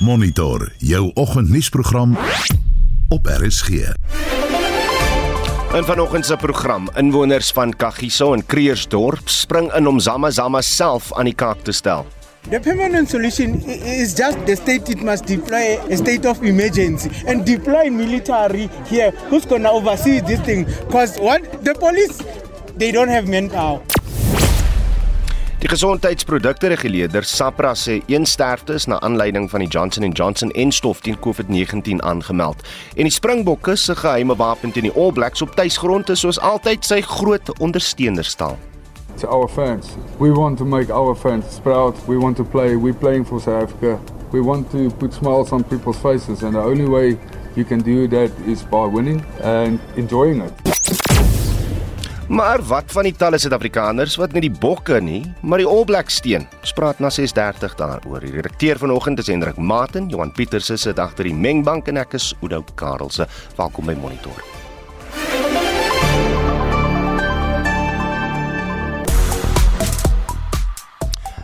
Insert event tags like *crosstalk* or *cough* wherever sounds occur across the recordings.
Monitor jou oggendnuusprogram op RSG. In vanoggend se program, inwoners van Kagiso en Creersdorp spring in om Zama Zama self aan die kaak te stel. The permanent solution is just the state it must deploy a state of emergency and deploy military here who's going to oversee this thing because what the police they don't have manpower. Die gesondheidsprodukte reguleerder SAPRA sê een sterfte is na aanleiding van die Johnson Johnson enstof teen COVID-19 aangemeld. En die Springbokke se geheime wapen teen die All Blacks op tuisgrond is soos altyd sy groot ondersteuners staan. to our fans. We want to make our fans proud. We want to play. We're playing for South Africa. We want to put smiles on people's faces, and the only way you can do that is by winning and enjoying it. Maar wat van die talle Suid-Afrikaners wat nie die bokke nie, maar die All Blacks steun? Ons praat na 6:30 daaroor. Die redakteur vanoggend is Hendrik Maten, Johan Pieterse sit agter die mengbank en ek is Oudo Karelse. Welkom by Monitor.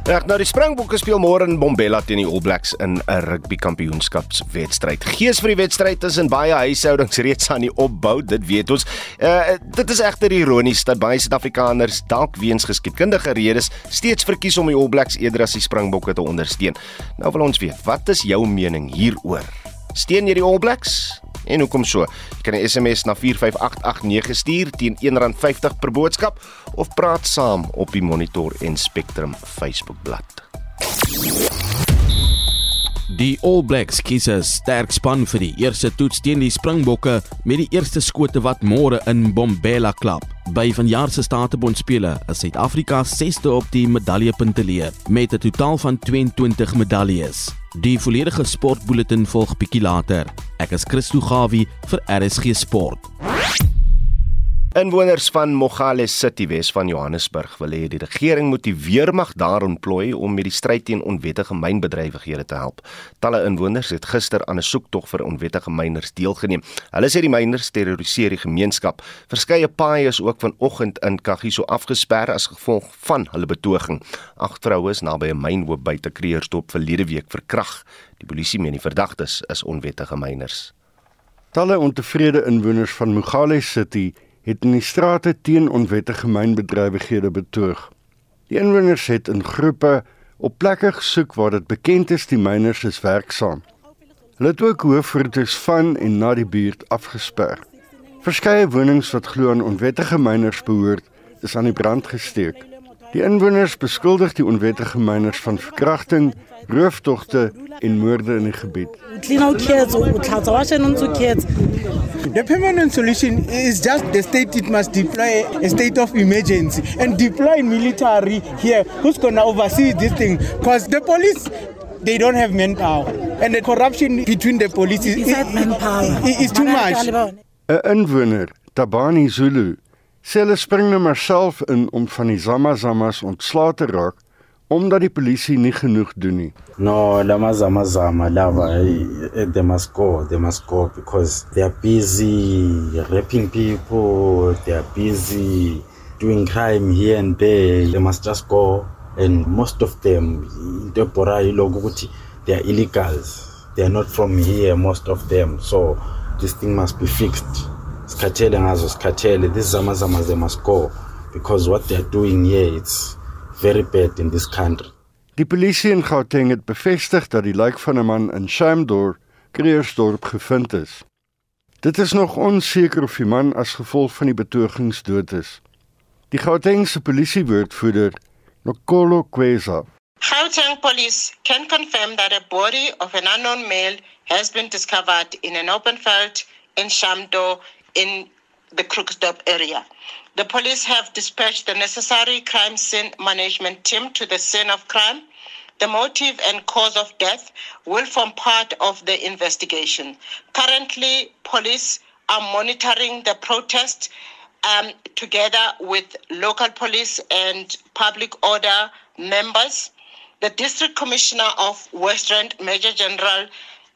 Reg, nou die Springbokke speel môre in Bombela teen die All Blacks in 'n rugby kampioenskapswedstryd. Gees vir die wedstryd is in baie huishoudings reeds aan die opbou, dit weet ons. Uh dit is egter ironies dat baie Suid-Afrikaners dalk weens geskiedkundige redes steeds verkies om die All Blacks eerder as die Springbokke te ondersteun. Nou wil ons weet, wat is jou mening hieroor? Steun jy die All Blacks? En hoekom so? Jy kan 'n SMS na 45889 stuur teen R1.50 per boodskap of praat saam op die Monitor en Spectrum Facebookblad. Die All Blacks kies 'n sterk span vir die eerste toets teen die Springbokke met die eerste skote wat môre in Bombela klap. By vanjaar se Statebond spele is Suid-Afrika 6de op die medaljepunteleer met 'n totaal van 22 medaljes. Die volledige sportbulletin volg bietjie later. Ek is Christo Gawie vir RSG Sport. Inwoners van Mogale City Wes van Johannesburg wil hê die regering moet die weermag daar ontplooi om met die stryd teen onwettige mynbedrywighede te help. Talle inwoners het gister aan 'n soektog vir onwettige myners deelgeneem. Hulle sê die myners terroriseer die gemeenskap. Verskeie paaie is ook vanoggend in Kagiso afgesper as gevolg van hulle betoging. Agt vroue is naby 'n mynhoop buite Kreersdorp verlede week verkrag. Die polisie meen die verdagtes is onwettige myners. Talle ontevrede inwoners van Mogale City het in die strate teen onwettige mynbedrywighede betoog. Die inwoners het in groepe op plekke gesoek waar dit bekend is die myners is werksaam. Hulle het ook hoofroetes van en na die buurt afgesper. Verskeie wonings wat glo aan onwettige myners behoort, is aan die brand gesteek. Die inwoners beskuldig die onwettige myners van verkrachting, rooftogte en moorde in die gebied. kids The permanent solution is just the state it must deploy a state of emergency and deploy military here who's going to oversee this thing because the police they don't have manpower and the corruption between the police is, manpower is, is too much. 'n Inwoner, Tabani Zulu, sê hulle spring nou maar self in om van die Zamazamas ontslae te raak omdat die polisie nie genoeg doen nie. No, lama zama zama lava eh, they must go, they must go because they are busy raping people, they are busy doing crime here and there. They must just go and most of them into ebhora ukuthi they are illegals. They are not from here most of them. So this thing must be fixed. Sikhathele ngazo sikhathele. These zama zamas they must go because what they are doing here it's very bad in this country. Die polisie in Gauteng het bevestig dat die lijk van 'n man in Shamdor, Kreersdorp gevind is. Dit is nog onseker of die man as gevolg van die betogings dood is. Die Gautengse polisiewoordvoerder, Nokolo Kweza, Gauteng police can confirm that a body of an unknown male has been discovered in an open field in Shamdo in the Krugersdorp area. The police have dispatched the necessary crime scene management team to the scene of crime. The motive and cause of death will form part of the investigation. Currently, police are monitoring the protest um, together with local police and public order members. The District Commissioner of Western Major General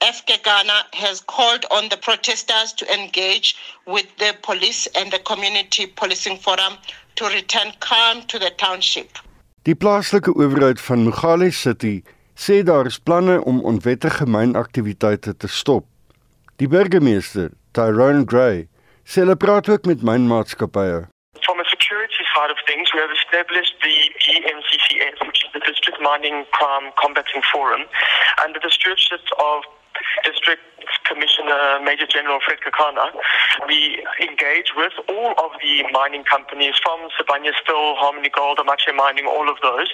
F. Kekana has called on the protesters to engage with the police and the Community Policing Forum to return calm to the township. die plaaslike owerheid van Mogale City sê daar is planne om onwettige mynaktiwiteite te stop. Die burgemeester, Tyrone Gray, sê hulle praat ook met mynmaatskappye. From a security side of things, we have established the DMCCF, which is the District Mining Crime Combating Forum, and the district of District Commissioner Major General Fred Kakana. We engage with all of the mining companies from Sibanye Still, Harmony Gold, Amache Mining, all of those,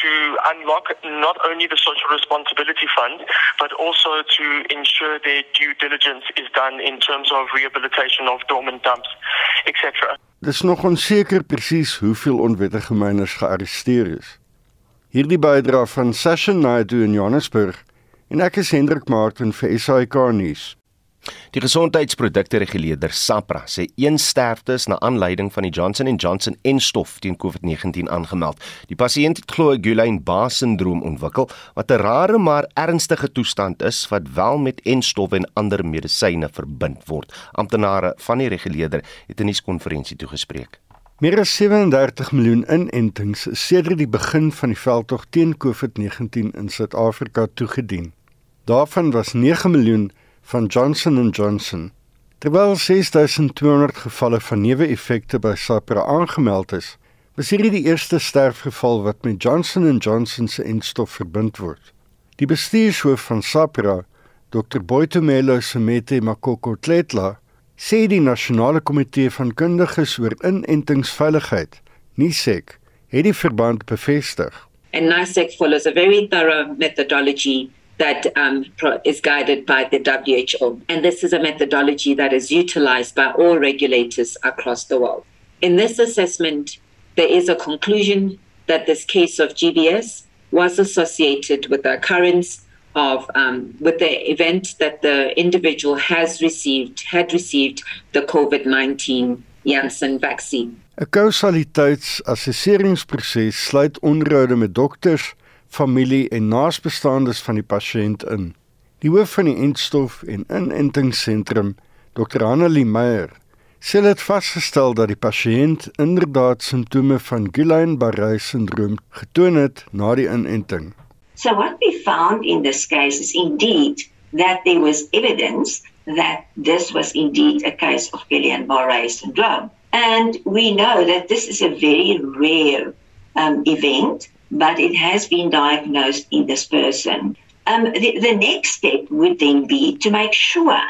to unlock not only the social responsibility fund, but also to ensure their due diligence is done in terms of rehabilitation of dormant dumps, etc. Dis nog onseker presies hoeveel onwettige myners gearresteer is. Hierdie bydra van Session Naidu in Johannesburg en ek is Hendrik Martin vir SAK nuus. Die gesondheidsprodukte reguleerder SAPRA sê een sterfte is na aanleiding van die Johnson & Johnson enstof teen COVID-19 aangemeld. Die pasiënt het Guillain-Barré syndroom ontwikkel wat 'n rare maar ernstige toestand is wat wel met enstof en ander medisyne verbind word. Amptenare van die reguleerder het 'n nuuskonferensie toegespreek. Meer as 37 miljoen inentings sedert die begin van die veldtog teen COVID-19 in Suid-Afrika toegedien. Daarvan was 9 miljoen van Johnson & Johnson. Terwyl 6200 gevalle van neeweffekte by SAPRA aangemeld is, was hierdie die eerste sterfgeval wat met Johnson & Johnson se enstof verbind word. Die bestuurshoof van SAPRA, Dr. Boitumelo Semete Makoko Tletla, sê die nasionale komitee van kundiges oor inentingsveiligheid, NISEC, het die verband bevestig. And NISEC follows a very thorough methodology that um, is guided by the WHO. And this is a methodology that is utilized by all regulators across the world. In this assessment, there is a conclusion that this case of GBS was associated with the occurrence of um, with the event that the individual has received had received the COVID-19 Janssen vaccine. 'n Kausaliteitsassesseringsproses sluit onderhoude met dokters, familie en naasbestaandes van die pasiënt in. Die hoof van die entstof en inentingsentrum, Dr. Annelie Meyer, sê dit vasgestel dat die pasiënt inderdaad simptome van Guillain-Barré syndroom getoon het na die inenting. So what we found in this case is indeed that there was evidence that this was indeed a case of Guillain-Barré syndrome. And we know that this is a very rare um, event but it has been diagnosed in this person. Um, the, the, next step would then be to make sure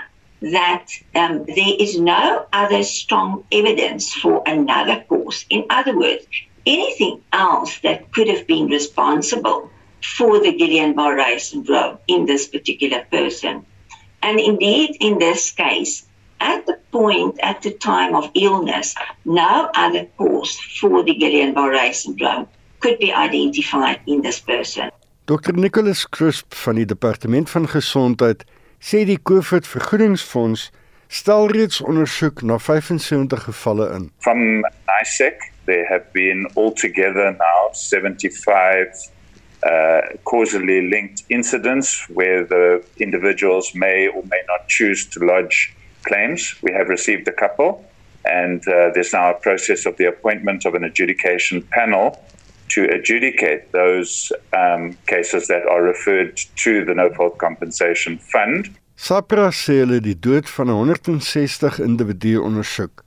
that um, there is no other strong evidence for another cause. In other words, anything else that could have been responsible for the Guillain-Barré syndrome in this particular person. And indeed, in this case, at the point, at the time of illness, no other cause for the Guillain-Barré syndrome could be identified in this person. Dr Nicholas Crisp van die Departement van Gesondheid sê die COVID vergoedingsfonds stel reeds ondersoek na 75 gevalle in. From ISEC there have been altogether now 75 uh, causally linked incidents where the individuals may or may not choose to lodge claims. We have received a couple and uh, there's now a process of the appointment of an adjudication panel to adjudicate those um, cases that are referred to the No Fault Compensation Fund. SAPRA sê hulle die dood van 160 individue ondersoek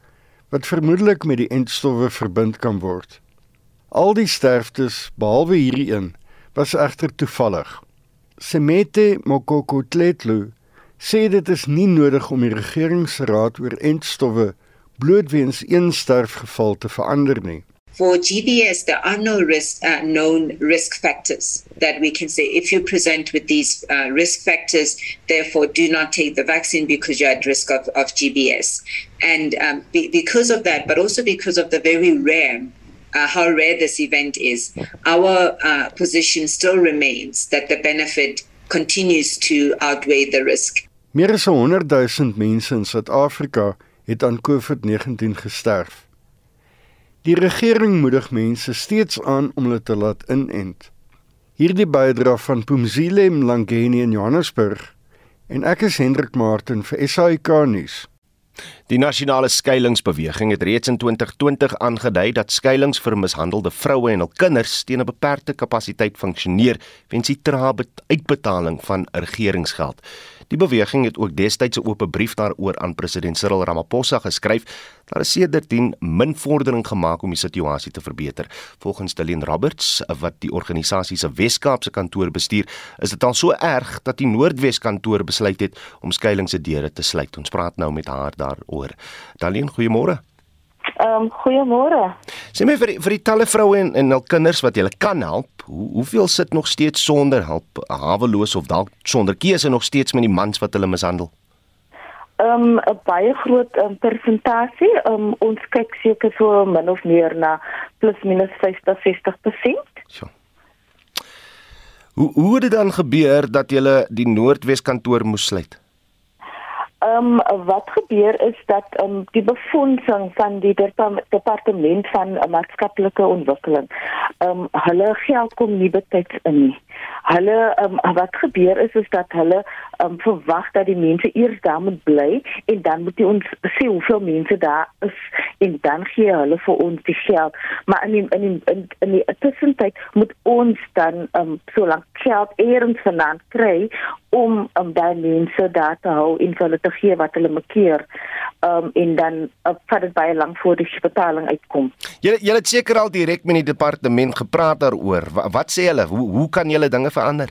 wat vermoedelik met die entstowwe verbind kan word. Al die sterftes behalwe hierdie een was egter toevallig. Semete Mokoko Tletlu sê dit is nie nodig om die regeringsraad oor entstowwe bloot weens een sterfgeval te verander nie. For GBS, there are no risk, uh, known risk factors that we can say if you present with these uh, risk factors, therefore do not take the vaccine because you're at risk of, of GBS. And um, be, because of that, but also because of the very rare, uh, how rare this event is, our uh, position still remains that the benefit continues to outweigh the risk. Meer as 100 000 mense in Suid-Afrika het aan COVID-19 gesterf. Die regering moedig mense steeds aan om hulle te laat inent. Hierdie bydra van Pumzile Mlangeni in Johannesburg en ek is Hendrik Martin vir SAK nuus. Die nasionale skuilingsbeweging het reeds in 2020 aangedui dat skuilings vir mishandelde vroue en hul kinders teen 'n beperkte kapasiteit funksioneer weens die trae uitbetaling van regeringsgeld. Die beweging het ook destyds 'n oop brief daaroor aan president Cyril Ramaphosa geskryf. Daar is sedertdien min vordering gemaak om die situasie te verbeter. Volgens Deline Roberts, wat die organisasie se Wes-Kaapse kantoor bestuur, is dit al so erg dat die Noordwes kantoor besluit het om skuilings se deure te sluit. Ons praat nou met haar daaroor. Deline, goeiemôre. Ehm um, goeiemôre. Sê my vir die, vir die talle vroue en en hul kinders wat jy kan help, hoe, hoeveel sit nog steeds sonder hulp, haweloos of dalk sonder keuse nog steeds met die mans wat hulle mishandel? Ehm um, 'n baie groot um, persentasie. Um, ons kyk seker so min of meer na plus minus 50 60%. So. Hoe hoe het dit dan gebeur dat jy die Noordwes kantoor moes sluit? Ehm um, wat gebeur is dat ehm um, die befondsing van die departement van maatskaplike ontwikkeling ehm um, hulle geld kom nie betyds in nie. Hulle um, wat gebeur is is dat hulle um, verwag dat die mense eers daar moet bly en dan moet ons sê hoeveel mense daar is en dan gee hulle vir ons die geld. Maar in die, in die, in, in die tussentyd moet ons dan um, so lank geld eers vanaand kry om om daai mense daar te hou en hulle te gee wat hulle makkeer. Ehm um, en dan uh, vat dit baie lank voor die betaling uitkom. Jy jy het seker al direk met die departement gepraat daaroor. Wat, wat sê hulle? Hoe hoe kan dinge verander?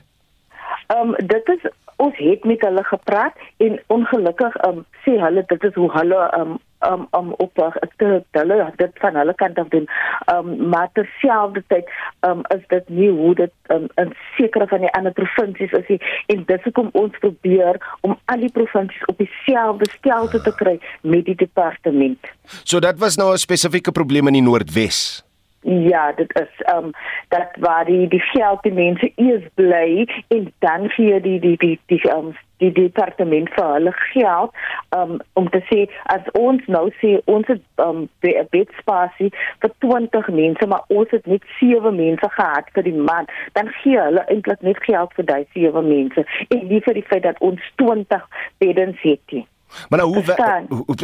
Ehm um, dit is ons het met hulle gepraat en ongelukkig ehm um, sê hulle dit is hoe hulle ehm um, um um op te hulle dit van hulle kant af doen. Um maar terselfdertyd um is dit nie hoe dit um, in sekere van die ander provinsies is nie. en dis hoekom ons probeer om al die provinsies op dieselfde stelsel te kry met die departement. So dit was nou 'n spesifieke probleem in die Noordwes. Ja, dit is ehm um, dat waar die die geld die mense eers bly en dan gee die die die die ehm um, die departement vir hulle geld um, om te sê as ons nou sê ons het um, bedspasie vir 20 mense maar ons het net 7 mense gehad vir die maand dan gee hulle eintlik net geld vir daai 7 mense en nie vir die feit dat ons 20 beddens het nie Maar nou hoe, hoe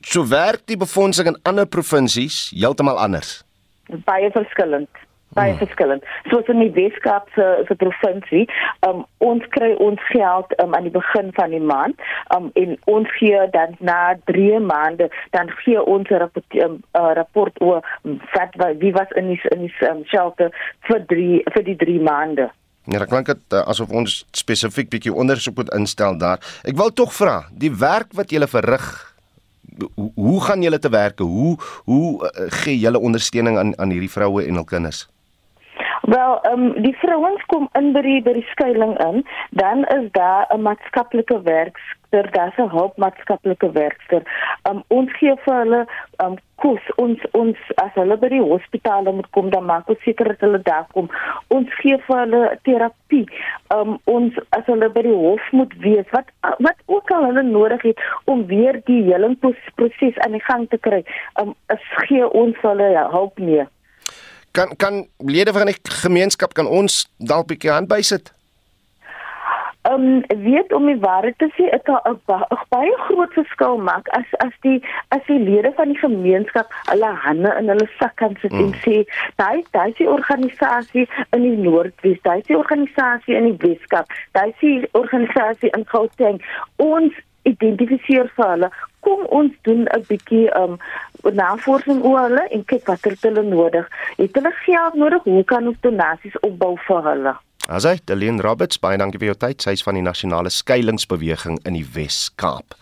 so werk die befondsing in ander provinsies heeltemal anders? Baie verskillend baie hmm. verskillend. Soos in die Weskaap se se provinsie, um, ons kry ons geld um, aan die begin van die maand um, en ons gee dan na 3 maande dan gee ons 'n rapport, um, uh, rapport oor wat wie was in die in die um, shelter vir 3 vir die 3 maande. Ja, ek dink dit uh, asof ons spesifiek bietjie ondersoek moet instel daar. Ek wil tog vra, die werk wat julle verrig Hoe, hoe gaan julle te werk? Hoe hoe uh, gee julle ondersteuning aan aan hierdie vroue en hul kinders? Wel, ehm um, die vrouens kom in by die, by die skuilings in, dan is daar 'n maatskaplike werkster, daar's 'n hulpmaatskaplike werkster. Um, ons gee vir hulle um, kos ons ons as hulle by die hospitaal moet kom, dan maak ons seker dat hulle daar kom. Ons gee vir hulle terapie. Um, ons as hulle by die hof moet wees, wat wat ook al hulle nodig het om weer die helingsproses aan die gang te kry. Um, as gee ons hulle hulp mee kan kan lede van die gemeenskap kan ons dalk 'n bietjie aanbysit? Ehm um, weet om die waarheid te sê, dit 'n baie groot verskil maak as as die as die lede van die gemeenskap hulle hande in hulle sak kan sit mm. en sê, daai daai is die organisasie in die Noordwes, daai is die organisasie in die Weskaap, daai is die organisasie in Gauteng. Ons identifiseer vir hulle kom ons doen 'n bietjie um navorsing oor hulle en kyk wat hulle nodig het. Hulle geld nodig, hoe kan ons donasies opbou vir hulle? Asai, Deline Roberts, baie dankie vir jou tyd. Sy is van die nasionale skuilingsbeweging in die Wes-Kaap.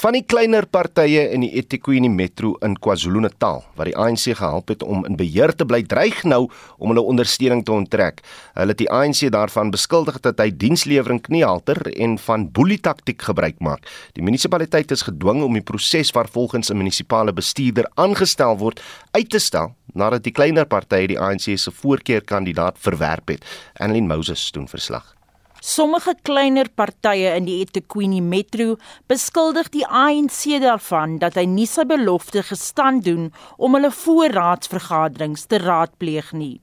Van die kleiner partye in die eThekwini Metro in KwaZulu-Natal wat die ANC gehelp het om in beheer te bly, dreig nou om hulle ondersteuning te onttrek. Hulle het die ANC daarvan beskuldig dat hy dienslewering kniehalter en van boelietaktiek gebruik maak. Die munisipaliteit is gedwing om die proses waar volgens 'n munisipale bestuurder aangestel word uit te stel nadat die kleiner partye die ANC se voorkeurkandidaat verwerp het. Annelien Moses doen verslag. Sommige kleiner partye in die eThekwini Metro beskuldig die ANC daarvan dat hy nie sy belofte gestand doen om hulle voorraadsvergaderings te raadpleeg nie.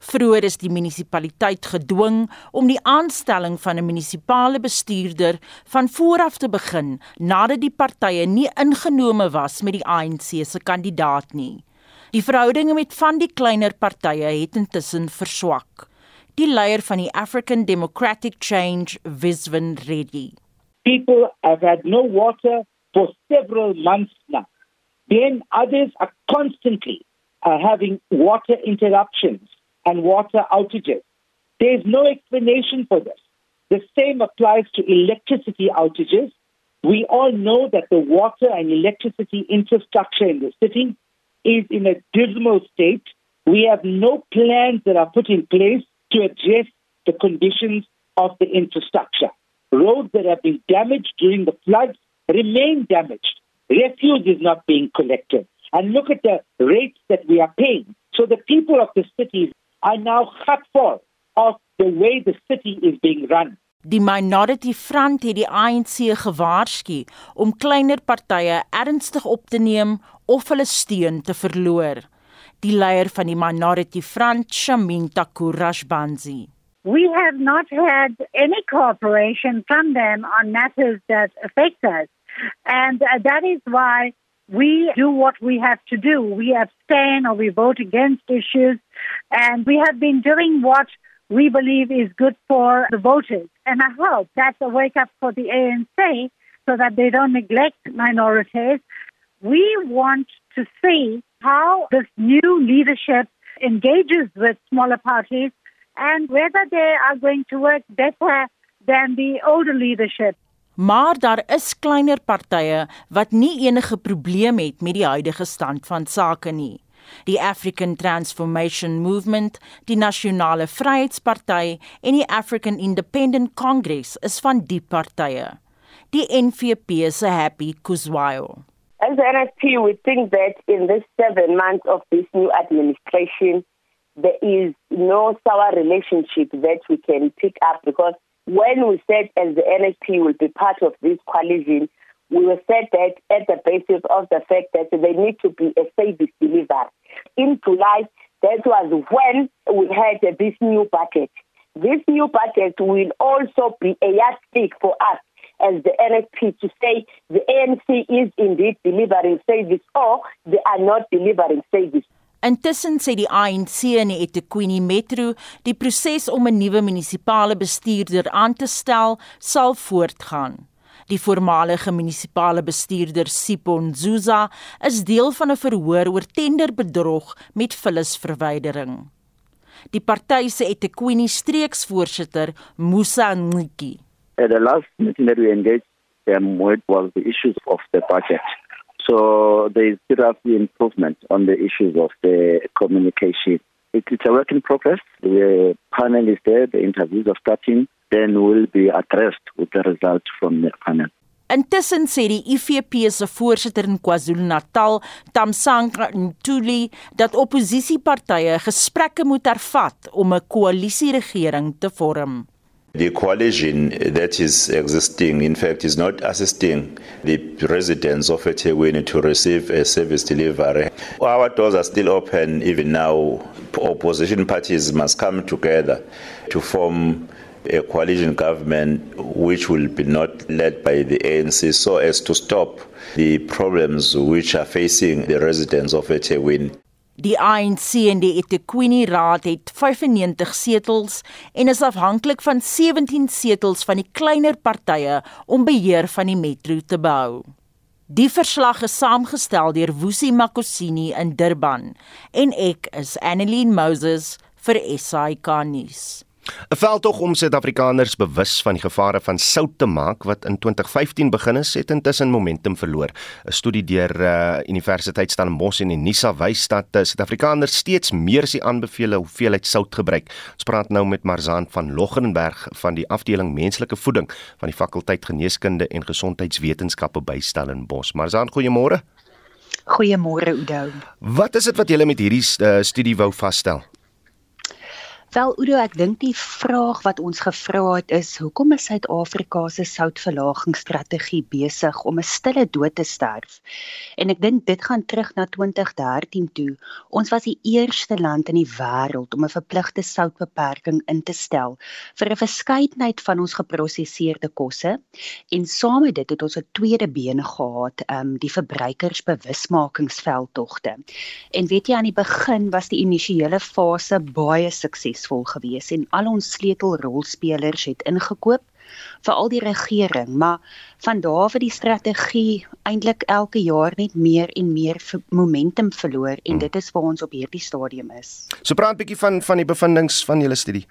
Vroeger is die munisipaliteit gedwing om die aanstelling van 'n munisipale bestuurder van vooraf te begin nadat die partye nie ingenome was met die ANC se kandidaat nie. Die verhoudinge met van die kleiner partye het intussen verswak. Die leier van die African Democratic Change, Viswan Reddy. People have had no water for several months now. Then others are constantly uh, having water interruptions and water outages. There's no explanation for this. The same applies to electricity outages. We all know that the water and electricity infrastructure in the city is in a dismal state. We have no plans that are put in place to address the conditions of the infrastructure. Roads that have been damaged during the floods remain damaged. Refuse is not being collected. And look at the rates that we are paying. So the people of the city are now hurtful of the way the city is being run. Die Minority Front het die ANC gewaarsku om kleiner partye ernstig op te neem of hulle steun te verloor. Die leier van die Minority Front, Shaminta Kurashbanzi. We have not had any cooperation from them on matters that affect us. And uh, that is why we do what we have to do. We abstain or we vote against issues. And we have been doing what we believe is good for the voters. And I hope that's a wake up for the ANC so that they don't neglect minorities. We want to see how this new leadership engages with smaller parties and whether they are going to work better than the older leadership. Maar daar is kleiner partye wat nie enige probleem het met die huidige stand van sake nie. Die African Transformation Movement, die Nasionale Vryheidsparty en die African Independent Congress is van die partye. Die NVP se Happy Kuzwayo. As the NFP, we think that in this seven months of this new administration, there is no sour relationship that we can pick up because when we said as the NFP will be part of this coalition, we were said that at the basis of the fact that they need to be a service delivery. In July, that was when we had this new budget. This new budget will also be a yardstick for us as the NFP to say the ANC is indeed delivering service or they are not delivering service. Intussen sê die ANC in die eThekwini Metro, die proses om 'n nuwe munisipale bestuurder aan te stel sal voortgaan. Die voormalige munisipale bestuurder Sipon Zuza is deel van 'n verhoor oor tenderbedrog met vullisverwydering. Die party se eThekwini streeksvoorsitter Musa Nciki. At the last meeting that we engaged them with was the issues of the budget. So there is serious improvement on the issues of the communication. It, it's a work in progress. The panel is there, the interviews are starting, then will be addressed with the result from the panel. Intussen sê die IFP se voorsitter in KwaZulu-Natal, Tamsanqa Ntuli, dat oppositiepartye gesprekke moet hervat om 'n koalisieregering te vorm. The coalition that is existing, in fact, is not assisting the residents of eThekwini to receive a service delivery. Our doors are still open even now. Opposition parties must come together to form a coalition government which will be not led by the ANC so as to stop the problems which are facing the residents of eThekwini. Die ANC en die eThekwini Raad het 95 setels en is afhanklik van 17 setels van die kleiner partye om beheer van die metro te behou. Die verslag is saamgestel deur Woesie Makosini in Durban en ek is Annelien Moses vir SAK nuus. 'n Veldtog om Suid-Afrikaners bewus van die gevare van sout te maak wat in 2015 begin het, het intussen momentum verloor. 'n Studie deur uh, Universiteit Stellenbosch en Unisa wys dat uh, Suid-Afrikaners steeds meer as die aanbevole hoeveelheid sout gebruik. Ons praat nou met Marzaan van Loggenberg van die afdeling menslike voeding van die fakulteit geneeskunde en gesondheidswetenskappe by Stellenbosch. Marzaan, goeiemôre. Goeiemôre Oudo. Wat is dit wat julle met hierdie uh, studie wou vasstel? Wel Udo, ek dink die vraag wat ons gevra het is hoekom is Suid-Afrika se soutverlagingsstrategie besig om 'n stille dood te sterf? En ek dink dit gaan terug na 2013 toe. Ons was die eerste land in die wêreld om 'n verpligte soutbeperking in te stel vir 'n verskeidenheid van ons geprosesseerde kosse en saam met dit het ons 'n tweede been gehad, ehm um, die verbruikersbewusmakingsveldtogte. En weet jy aan die begin was die initiële fase baie suksesvol suksesvol gewees en al ons sleutelrolspelers het ingekoop vir al die regering, maar van daar af het die strategie eintlik elke jaar net meer en meer momentum verloor en hmm. dit is waar ons op hierdie stadium is. So praat 'n bietjie van van die bevindinge van julle studie.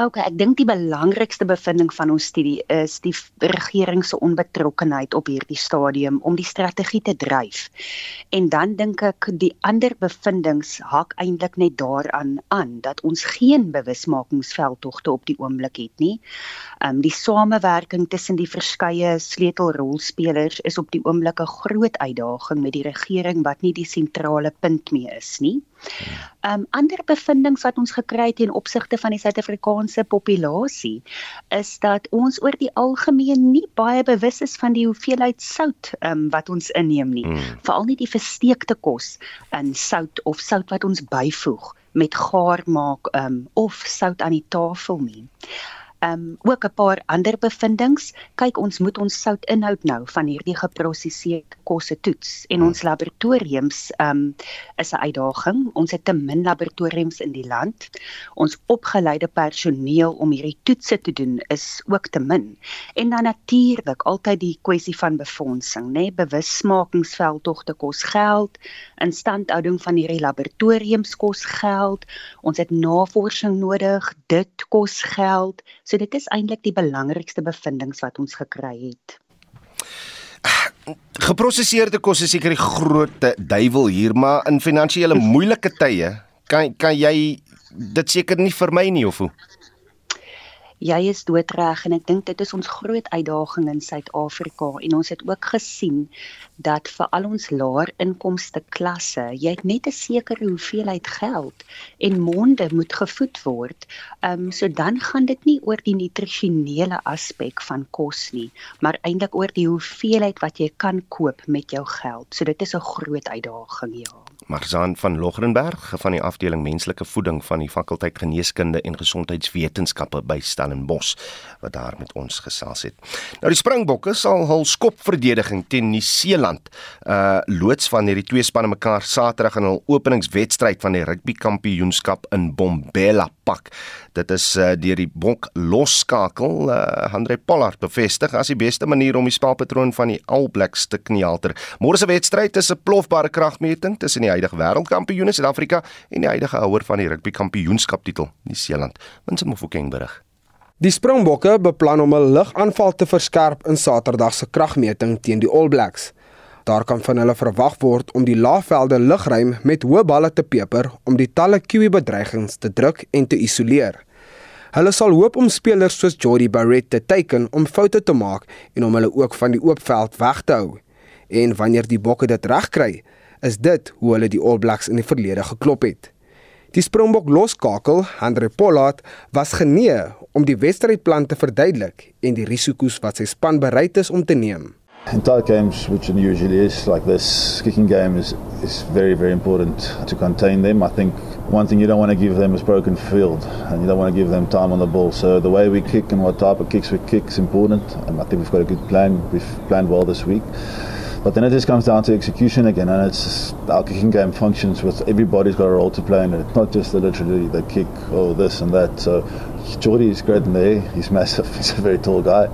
Okay, ek dink die belangrikste bevinding van ons studie is die regering se onbetrokkenheid op hierdie stadium om die strategie te dryf. En dan dink ek die ander bevindinge hak eintlik net daaraan aan dat ons geen bewusmakingsveldtogte op die oomblik het nie. Um die samewerking tussen die verskeie sleutelrolspelers is op die oomblik 'n groot uitdaging met die regering wat nie die sentrale punt meer is nie. Um ander bevindinge wat ons gekry het in opsigte van die Suid-Afrikaanse populasie is dat ons oor die algemeen nie baie bewus is van die hoeveelheid sout um wat ons inneem nie. Hmm. Veral nie die versteekte kos in sout of sout wat ons byvoeg met gaar maak um of sout aan die tafel nie um ook 'n paar ander bevindinge. Kyk, ons moet ons soutinhoud nou van hierdie geprosesseerde kosse toets en ons laboratoriums um is 'n uitdaging. Ons het te min laboratoriums in die land. Ons opgeleide personeel om hierdie toetse te doen is ook te min. En dan natuurlik altyd die kwessie van befondsing, nê? Nee? Bewusmakingsveldtogte kos geld, instandhouding van hierdie laboratoriums kos geld. Ons het navorsing nodig, dit kos geld. So dit is eintlik die belangrikste bevindinge wat ons gekry het. Geprosesseerde kos is seker die groot duiwel hier, maar in finansiële moeilike tye kan kan jy dit seker nie vermy nie of hoe? Jy is doodreg en ek dink dit is ons groot uitdaging in Suid-Afrika en ons het ook gesien dat vir al ons laer inkomste klasse jy het net 'n sekere hoeveelheid geld en monde moet gevoed word. Ehm um, so dan gaan dit nie oor die nutrisionele aspek van kos nie, maar eintlik oor die hoeveelheid wat jy kan koop met jou geld. So dit is 'n groot uitdaging, ja. Marzaan van Logrenberg van die afdeling menslike voeding van die fakulteit geneeskunde en gesondheidswetenskappe by Stellenbosch wat daar met ons gesels het. Nou die Springbokke sal hul skopverdediging teen Nieu-Seeland uh loods van hierdie twee spanne mekaar Saterdag in hul openingswedstryd van die rugby kampioenskap in Bombela pak. Dit is uh, deur die Bok losskakel uh, Andre Pollard bevestig as die beste manier om die spelpatroon van die All Blacks te knielter. Môre se wedstryd is 'n plofbare kragmeting tussen die huidige wêreldkampioen in Suid-Afrika en die huidige houer van die rugby kampioenskap titel, Nieu-Seeland. Winsie Mofokeng berig. Die Springbokke beplan om 'n ligaanval te verskerp in Saterdag se kragmeting teen die All Blacks. Daar kan van hulle verwag word om die laafvelde lugruim met hoë balle te peper om die talle Kiwi bedreigings te druk en te isoleer. Hulle sal hoop om spelers soos Jordie Barrett te teiken om foute te maak en om hulle ook van die oop veld weg te hou. En wanneer die bokke dit regkry, is dit hoe hulle die All Blacks in die verlede geklop het. Die Springbok loskakel, Andre Pollard, was genee om die wedstrydplan te verduidelik en die risiko's wat sy span bereid is om te neem. In tight games, which it usually is, like this, kicking game is, is very, very important to contain them. I think one thing you don't want to give them is broken field, and you don't want to give them time on the ball. So the way we kick and what type of kicks we kick is important. And I think we've got a good plan. We've planned well this week. But then it just comes down to execution again, and it's our kicking game functions with everybody's got a role to play in it. Not just the literally the kick or this and that. So Jordy is great in the air. He's massive. *laughs* He's a very tall guy.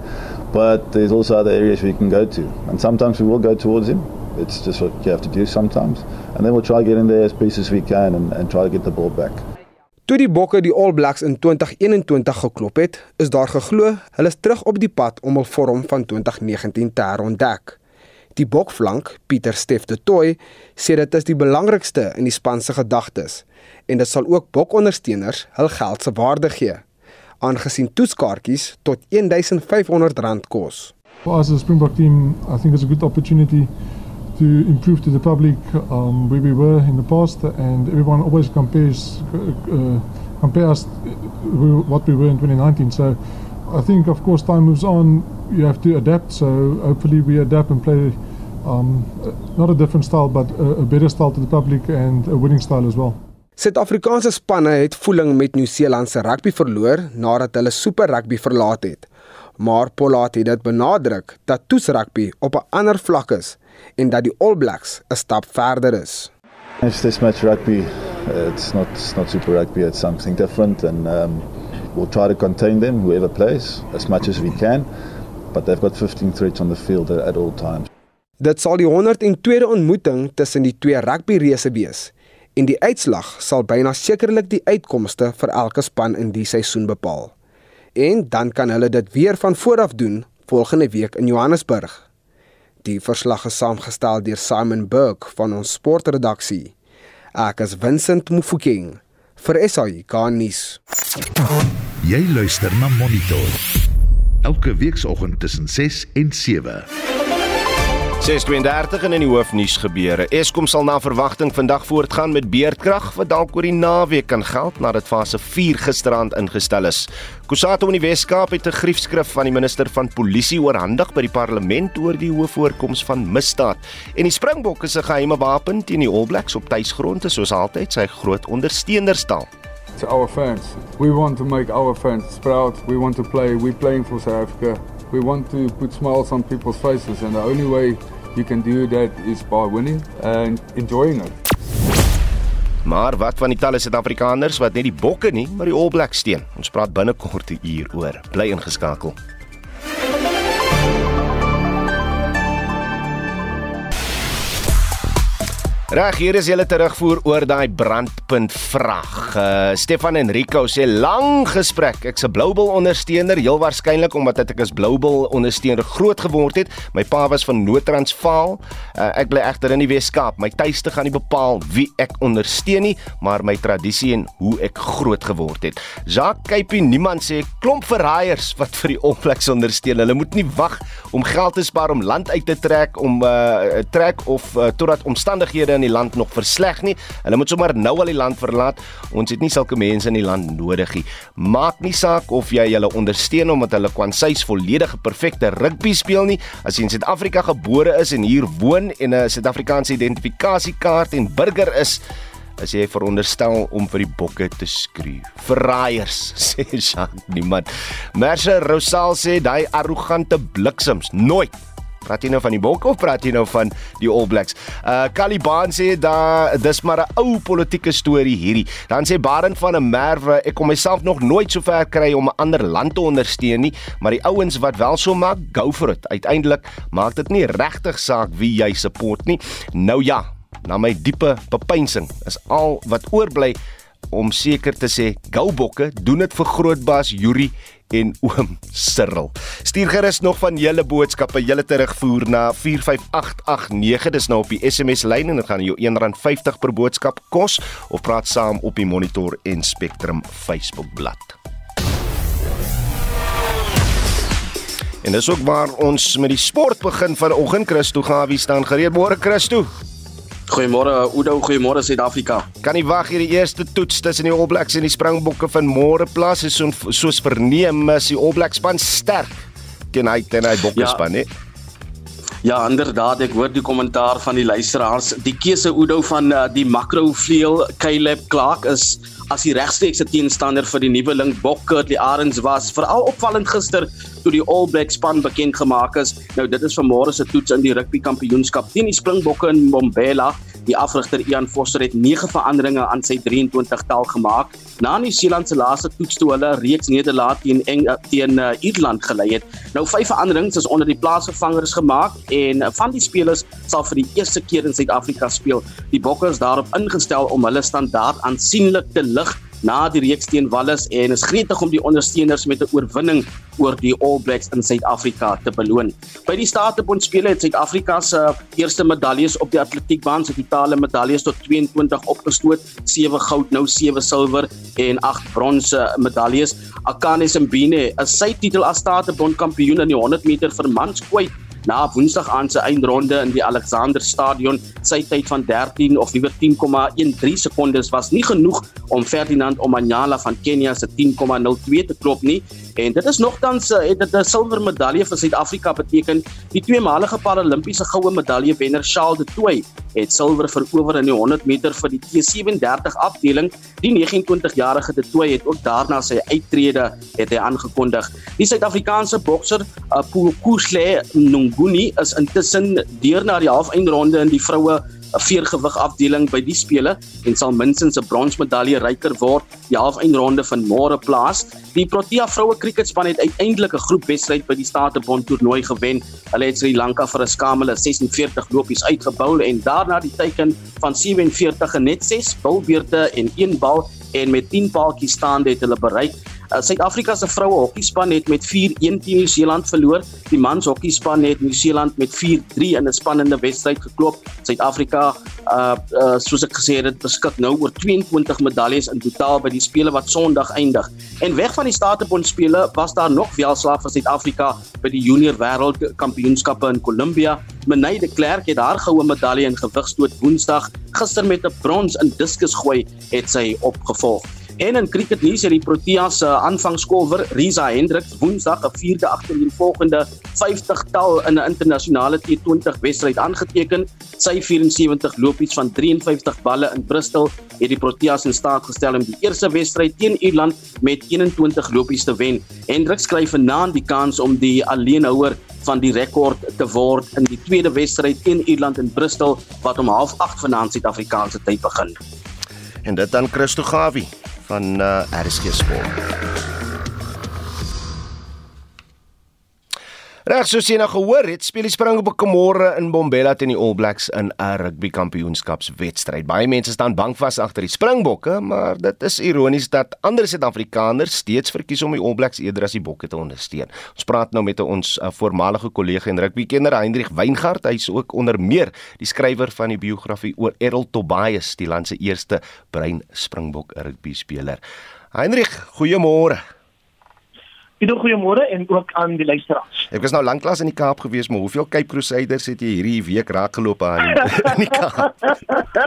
But there's also other areas we can go to, and sometimes we will go towards him. It's just what you have to do sometimes, and then we'll try get in there as best as we can and, and try to get the ball back. Toe die Bokke die All Blacks in 2021 geklop het, is daar geglo hulle is terug op die pad om hul vorm van 2019 te herontdek. Die bokflank, Pieter Steff de Tooi, sê dit is die belangrikste in die span se gedagtes en dit sal ook bokondersteuners hul geld se waarde gee, aangesien toetskaartjies tot R1500 kos. For us as a Springbok team, I think it's a good opportunity to improve to the public um, where we were in the past and everyone always compares uh, compare us uh, what we were in 2019. So I think, of course, time moves on. You have to adapt. So hopefully we adapt and play um, not a different style, but a, a better style to the public and a winning style as well. Suid-Afrikaanse spanne het voeling met Nieu-Seeland se rugby verloor nadat hulle Super Rugby verlaat het. Maar Pollard het dit benadruk dat toets rugby op 'n ander vlak is en dat die All Blacks 'n stap verder is. It's this match rugby. It's not it's not Super Rugby. It's something different, and um, we'll try to contain them, whoever plays, as much as we can. But they've got 15 threats on the field at, all times. Dit sal die 102de ontmoeting tussen die twee rugbyreëse wees en die uitslag sal byna sekerlik die uitkomste vir elke span in die seisoen bepaal. En dan kan hulle dit weer van vooraf doen volgende week in Johannesburg. Die verslag is saamgestel deur Simon Burke van ons sportredaksie. Ek is Vincent Mufokeng vir SAI Garnis. Jy luister na Monitor. Elke weekoggend tussen 6 en 7. 6:32 in die hoofnuus gebeure. Eskom sal na verwagting vandag voortgaan met beerdkrag wat dalk oor die naweek kan geld nadat fase 4 gisterand ingestel is. Kusatu in die Weskaap het 'n griefskrif van die minister van Polisie oorhandig by die parlement oor die hoë voorkoms van misdaad. En die Springbok is 'n geheime wapen teen die All Blacks op tuisgrond, soos altyd sy groot ondersteuners stal. To our fans, we want to make our fans proud. We want to play. We're playing for South Africa. We want to put smiles on people's faces, and the only way you can do that is by winning and enjoying it. Maar wat van die talle Suid-Afrikaners wat net die bokke nie, maar die All Blacks steun? Ons praat binnekort hier oor. Bly ingeskakel. Reg, hier is julle terugvoer oor daai brandpunt vraag. Uh, Stefan Enrico sê lang gesprek. Ek's 'n Bluebell ondersteuner, heel waarskynlik omdat ek as Bluebell ondersteuner groot geword het. My pa was van Noord-Transvaal. Uh, ek bly egter in die Wes-Kaap. My tuiste gaan nie bepaal wie ek ondersteun nie, maar my tradisie en hoe ek groot geword het. Jacques Kypie, niemand sê klomp verraaiers wat vir die oplex ondersteun. Hulle moet nie wag om geld te spaar om land uit te trek om uh, trek of uh, totdat omstandighede in die land nog versleg nie. Hulle moet sommer nou al die land verlaat. Ons het nie sulke mense in die land nodig nie. Maak nie saak of jy hulle ondersteun omdat hulle kwansies volledige perfekte rugby speel nie. As jy in Suid-Afrika gebore is en hier woon en 'n Suid-Afrikaanse identifikasiekaart en burger is, as jy veronderstel om vir die bokke te skreeu. Verraaiers, *laughs* sê Jacques niemand. Merse Rosal sê daai arrogante bliksems nooit Praat jy nou van die Bokke of praat jy nou van die All Blacks? Uh Caliban sê da dis maar 'n ou politieke storie hierdie. Dan sê Barend van 'n Merwe, ek kom myself nog nooit so ver kry om 'n ander land te ondersteun nie, maar die ouens wat wel so maak, go for it. Uiteindelik maak dit nie regtig saak wie jy support nie. Nou ja, na my diepe bepeinsing is al wat oorbly om seker te sê, go Bokke, doen dit vir grootbaas Yuri en oom Cyril. Stuur gerus nog van julle boodskappe, julle terugvoer na 45889. Dis nou op die SMS lyn en dit gaan jou R1.50 per boodskap kos of praat saam op die Monitor en Spectrum Facebook bladsy. En dis ook waar ons met die sport begin vanoggend. Christo Gawie staan gereed. Môre Christo. Goeiemôre Oudo, goeiemôre Suid-Afrika. Kan nie wag hier die eerste toets tussen die All Blacks en die Springbokke van môre plaas is so, soos verneem is die All Blacks span sterk teen hy teen hy Bokke ja. span, hè? Ja, inderdaad, ek hoor die kommentaar van die luisteraars. Die keuse Oudo van uh, die makro vleuel Caleb Clark is as die regstreekse teenstander vir die nuwe link Bokke, die Arends was veral opvallend gister toe die All Blacks span bekend gemaak is. Nou dit is vanmôre se toets in die rugby kampioenskap teen die Springbokke in Mbombela. Die afrigter Ian Vosser het 9 veranderinge aan sy 23 tel gemaak. Na New Zealand se laaste toets toe hulle reeks nederlaag teen Eng teen uh, Ierland gelei het. Nou vyf veranderings is onder die plaasvervangers gemaak en uh, van die spelers sal vir die eerste keer in Suid-Afrika speel. Die Bokke is daarop ingestel om hulle standaard aansienlik te lig na die reeks teen Wallis en is gretig om die ondersteuners met 'n oorwinning oor die All Blacks in Suid-Afrika te beloon. By die Statebond spele het Suid-Afrika se eerste medaljes op die atletiekbaan se totale medaljes tot 22 opgestoot, 7 goud, nou 7 silwer en 8 bronse medaljes. Akane Simbine is sy titel as Statebond kampioen in die 100 meter vir mans kwyt na Woensdag aan se eindronde in die Alexander Stadion. Sy tyd van 13 of liewer 10,13 sekondes was nie genoeg om Ferdinand Omanyala van Kenia se 10,02 te klop nie. En dit is nogtans eh, het dit 'n silwer medalje vir Suid-Afrika beteken. Die tweemalige Paralimpiese goue medalje wenner Charles de Toey het silwer verower in die 100 meter vir die T37 afdeling. Die 29-jarige de Toey het ook daarna sy uittrede het hy aangekondig. Die Suid-Afrikaanse bokser uh, Pukushle Nunguni is intussen deur na die halfeindronde in die vroue 'n veergewig afdeling by die spele en sal minstens 'n bronsmedalje ryker word die halfeindronde van môre plaas. Die Protea vroue kriketspan het uiteindelik 'n groepwedstryd by die Statebond toernooi gewen. Hulle het Sri Lanka vir 'n skamele 46 lopies uitgebou en daarna die teiken van 47 en net 6 bilbeerte en 1 bal en met 10 paaltjies staande het hulle bereik. Uh, Suid-Afrika se vroue hokkiespan het met 4-1 teen Nieu-Seeland verloor. Die mans hokkiespan het Nieu-Seeland met 4-3 in 'n spannende wedstryd geklop. Suid-Afrika, uh, uh soos ek gesê het, beskik nou oor 22 medaljes in totaal by die spele wat Sondag eindig. En weg van die Statebond spele was daar nog welslaag vir Suid-Afrika by die Junior Wêreldkampioenskappe in Kolumbia. Menay de Klerk het haar goue medalje in gewigstoot Woensdag gister met 'n brons in diskusgooi het sy opgevolg. En in cricket nuus het die Proteas se aanvangskolwer Risa Hendriks Woensdag 'n vierde agtereenvolgende 50-tal in 'n internasionale T20 wedstryd aangeteken. Sy 74 lopies van 53 balle in Bristol het die Proteas in staat gestel om die eerste wedstryd teen Ierland met 21 lopies te wen. Hendriks skryf vanaand die kans om die alleenhouer van die rekord te word in die tweede wedstryd teen Ierland in Bristol wat om 08:30 vanaand Suid-Afrikaanse tyd begin. En dit dan Christo Gawie van uh, RSG Sport. Reg soos jy nou gehoor het, speel die Springbokke môre in Bombela teen die All Blacks in 'n rugby kampioenskapswedstryd. Baie mense staan bankvas agter die Springbokke, maar dit is ironies dat ander Suid-Afrikaners steeds verkies om die All Blacks eerder as die Bokke te ondersteun. Ons praat nou met ons uh, voormalige kollega en rugbykenner Hendrik Weingart. Hy's ook onder meer die skrywer van die biografie oor Errol Tobias, die land se eerste bruin Springbok rugby speler. Hendrik, goeiemôre. Ido goeiemôre en ook aan die luisteraars. Ek was nou lanklaas in die Kaap gewees, maar hoeveel Cape Crusaders het jy hierdie week raakgeloop aan *laughs* in die Kaap?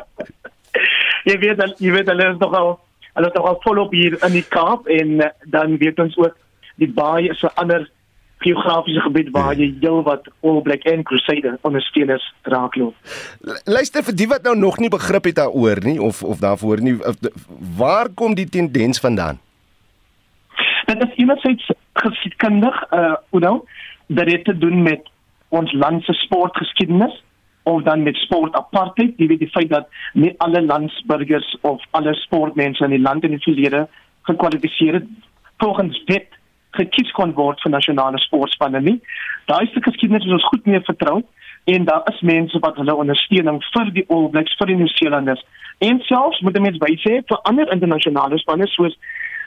*laughs* jy weet al, jy weet hulle is nog al hulle is nog al volop hier in die Kaap en uh, dan weet ons ook die baai is 'n ander geografiese gebied waar jy heel wat All Black and Crusader ondersteuners raakloop. Luister vir die wat nou nog nie begrip het daaroor nie of of daarvoor nie waar kom die tendens vandaan? Dit is enerzijds geschiedkundig, uh, Udo, dat heeft te doen met ons landse sportgeschiedenis of dan met sport apartheid. Je weet het feit dat niet alle landsburgers of alle sportmensen in het land in het verleden gekwalificeerd volgens wet gekies kon worden voor nationale sportspannen nie. Daar is de geschiedenis is ons goed meer vertrouwd en daar is mense wat hulle ondersteuning vir die All Blacks, vir die Nieu-Seelanders en selfs moet mense bysê vir ander internasionale spanne soos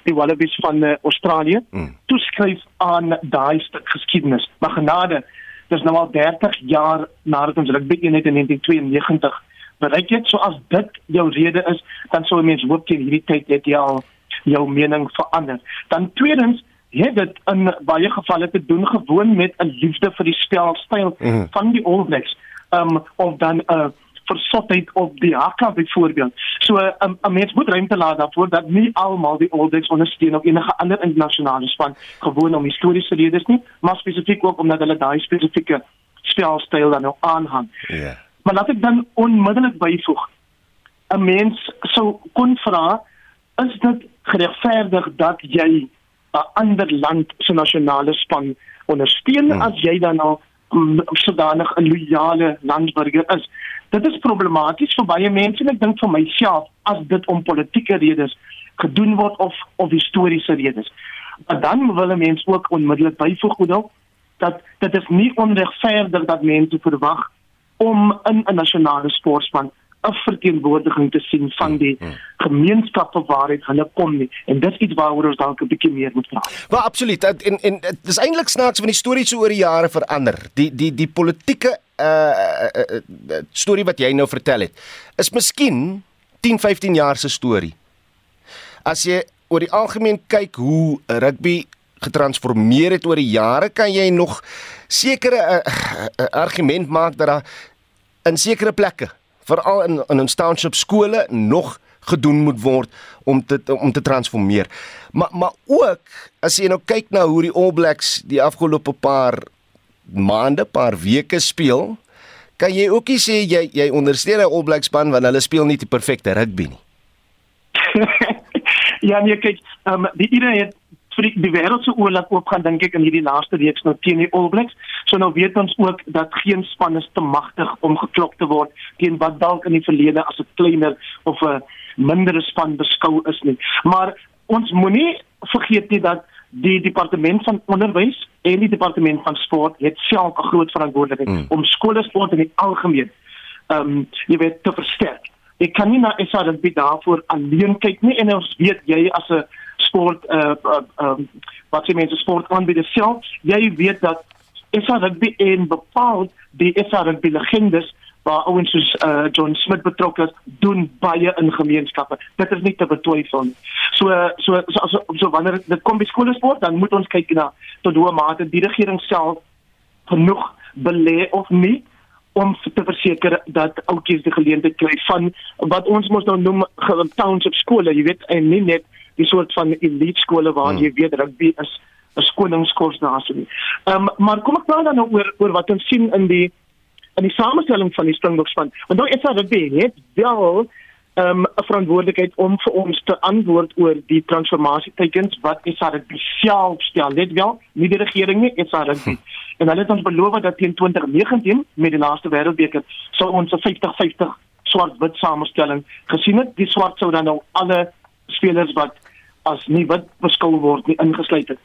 die Wallabies van uh, Australië mm. toeskryf aan daai stuk geskiedenis. Maar genade, dis nou al 30 jaar nadat ons rugby eenheid in 1992 bereik het. So as dit jou rede is, dan sou mense hoop teen hierdie tyd het jy al jou mening verander. Dan tweedens het dit in baie gevalle te doen gewoon met 'n liefde vir die spelstyl mm. van die All Blacks. Um of dan 'n uh, versotheid op die hakka byvoorbeeld. So 'n um, 'n mens moet ruimte laat daarvoor dat nie almal die All Blacks ondersteun of enige ander internasionale span gewoon om historiese redes nie, maar spesifiek ook omdat hulle daai spesifieke spelstyl dan nou aanhang. Ja. Yeah. Maar laat ek dan onmiddellik byvoeg. 'n Mens sou kon vra is dit geregverdig dat jy 'n ander land se nasionale span ondersteun hmm. as jy dan nou sodanig 'n loyale landsburger is. Dit is problematies vir baie mense en ek dink vir myself as dit om politieke redes gedoen word of of historiese redes. Maar dan wil mense ook onmiddellik byvoeg goed dat dit is nie onregverdig dat mense verwag om in 'n nasionale sportspan 'n verteenwoordiging te sien van die hmm, hmm. gemeenskappe waaruit hulle kom nie en dis iets waaroor ons dalk 'n bietjie meer moet praat. Maar absoluut en en dit is eintlik snaaks van die storie so oor die jare verander. Die die die politieke uh, uh, uh storie wat jy nou vertel het is miskien 10 15 jaar se storie. As jy oor die algemeen kyk hoe rugby getransformeer het oor die jare, kan jy nog sekere uh, uh, argument maak dat daar in sekere plekke, veral in in ons township skole nog gedoen moet word om te om te transformeer. Maar maar ook as jy nou kyk na hoe die All Blacks die afgelope paar maande, paar weke speel, kan jy ook nie sê jy jy ondersteun 'n All Blacks span want hulle speel nie die perfekte rugby nie. *laughs* ja, nee, kyk, um, die idee het vir die, die wêreld se oorlog oopgaan dink ek in hierdie laaste week nou teen die All Blacks. So nou weet ons ook dat geen span is te magtig om geklop te word teen wat dalk in die verlede as 'n kleiner of 'n mindere span beskou is nie. Maar ons moenie vergeet nie dat die departement van onderwys en die departement van sport het self 'n groot verantwoordelikheid mm. om skole sport in die algemeen ehm um, jy weet te versterk. Ek kan nie na SRB daarvoor alleen kyk nie en ons weet jy as 'n sport uh, uh, um, wat jy mense sport aanbieder self, jy weet dat SRB en bepaal die SRB legendes waar ouens soos uh, John Smith betrokke is, doen baie in gemeenskappe. Dit is nie te betwyfel nie. So so so, so, so wanneer dit kom by skoolsport, dan moet ons kyk na tot hoe mate die regering self genoeg belê of nie om te verseker dat ouetjies die geleentheid kry van wat ons mos nou noem township skole, jy weet, en nie net die soort van elite skole waar hmm. jy weet rugby is 'n skoningskurs daar so nie. Ehm um, maar kom ek praat dan nou oor oor wat ons sien in die in die samestelling van die Springbokspan. Want nou is daar baie net wel ehm, 'n um, verantwoordelikheid om vir ons te antwoord oor die transformasietekens wat SARB spesiaal stel. Net wel, nie die regering nie, SARB. Hm. En hulle het ons beloof dat teen 2019 met die laaste wêreldbeker sou ons 'n 50-50 swart-wit samestelling gesien het. Die swart sou dan nou alle spelers wat as nie wit beskou word nie ingesluit het.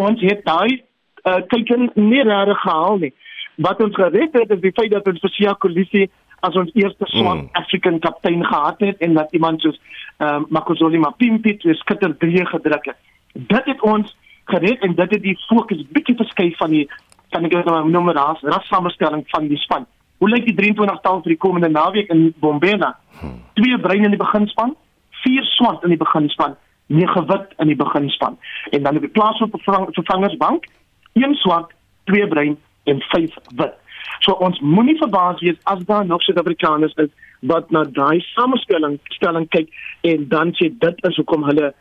Ons het daai uh, teken nie reg gehaal nie wat ons gered het is die feit dat ons vir Sia Kolisi as ons eerste swart mm. African kaptein gehad het en dat iemand soos ehm um, Makosoli Mapimpi te skitter 3 gedruk het. Dit het ons gered en dit het die fokus bietjie verskuif van die kan ek nou noem ras ras samestelling van die span. Hoe lyk die 23 tal vir die komende naweek in Bombela? Hmm. Twee bruin in die beginspan, vier swart in die beginspan, nege wit in die beginspan. En dan op die plaas op vervangersbank, een swart, twee bruin en 5 wit. So ons moenie verbaas wees as daar nog Suid-Afrikaners is wat na daai samestelling stelling kyk en dan sê dit is hoekom hulle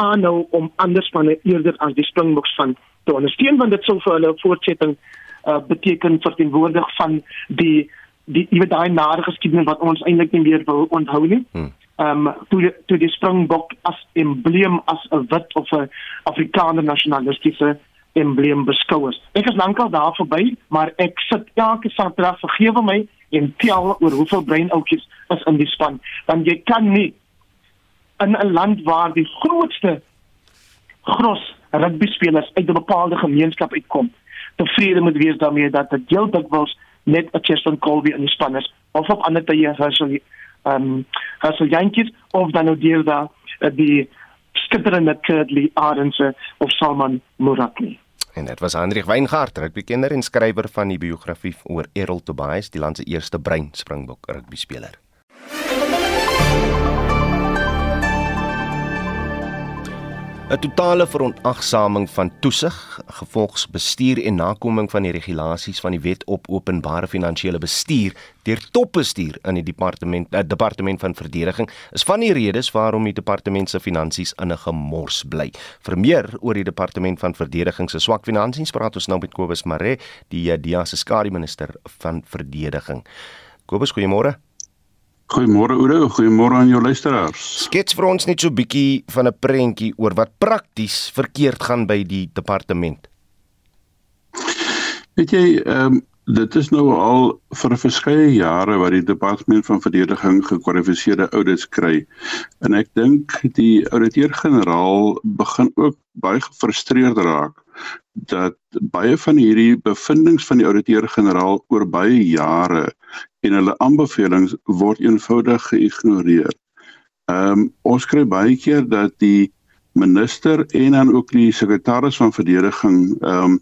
aanhou om ander spanne eerder as die Springboks van te ondersteun want dit sou vir hulle voortsetting uh, beteken verteenwoordig van die die die daai nare geskiedenis wat ons eintlik nie meer wil onthou nie. Hmm. Um, toe toe die Springbok as embleem as 'n wit of 'n Afrikaner nasionalistiese embleem beskou is. Ek is lankal daar verby, maar ek sit elke Saterdag vergewe my en tel oor hoeveel breinoutjies is in die span. Dan jy kan nie in 'n land waar die grootste gros rugby spelers uit 'n bepaalde gemeenskap uitkom, tevrede moet wees daarmee dat dit heel dikwels net 'n Cheston Colby in die span is of op ander tye Herschel ehm um, Herschel Jantjies of dan nou deel daar uh, die skitterende Kurtley Arendse of Salman Muratni. En dit was Hendrik Weingart, rugbykenner en skrywer van die biografie oor Errol Tobias, die land se eerste brein springbok rugby 'n totale verontagsaming van toesig, gevolgsbestuur en nakoming van die regulasies van die Wet op Openbare Finansiële Bestuur deur topbestuur in die departement uh, departement van verdediging is van die redes waarom die departement se finansies in 'n gemors bly. Vir meer oor die departement van verdediging se swak finansies praat ons nou met Kobus Mare, die uh, DEA se skare minister van verdediging. Kobus, goeiemôre. Goeiemôre Oudo, goeiemôre aan jou luisteraars. Skets vir ons net so 'n bietjie van 'n prentjie oor wat prakties verkeerd gaan by die departement. Weet jy, ehm um, dit is nou al vir verskeie jare wat die departement van verdediging gekwalifiseerde audits kry. En ek dink die ouditeur-generaal begin ook baie gefrustreerd raak dat baie van hierdie bevindinge van die ouditeur-generaal oor baie jare en hulle aanbevelings word eenvoudig geïgnoreer. Ehm um, ons kry baie keer dat die minister en dan ook die sekretaris van verdediging ehm um,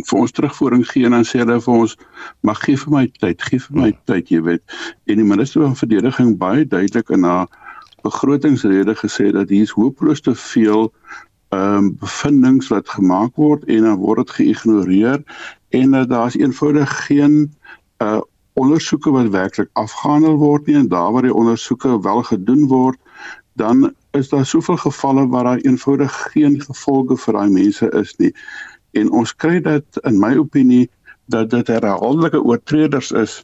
vir ons terugvoering gee en dan sê hulle vir ons mag gee vir my tyd, gee vir my tyd, jy weet. En die minister van verdediging baie duidelik in haar begrotingsrede gesê dat hier is hopeloos te veel ehm um, bevindinge wat gemaak word en dan word dit geïgnoreer en uh, daar's eenvoudig geen uh ondersoeke wat werklik afgehandel word nie en daar waar die ondersoeke wel gedoen word dan is daar soveel gevalle waar daar eenvoudig geen gevolge vir daai mense is nie en ons kry dit in my opinie dat dit herhaaldelike oortreders is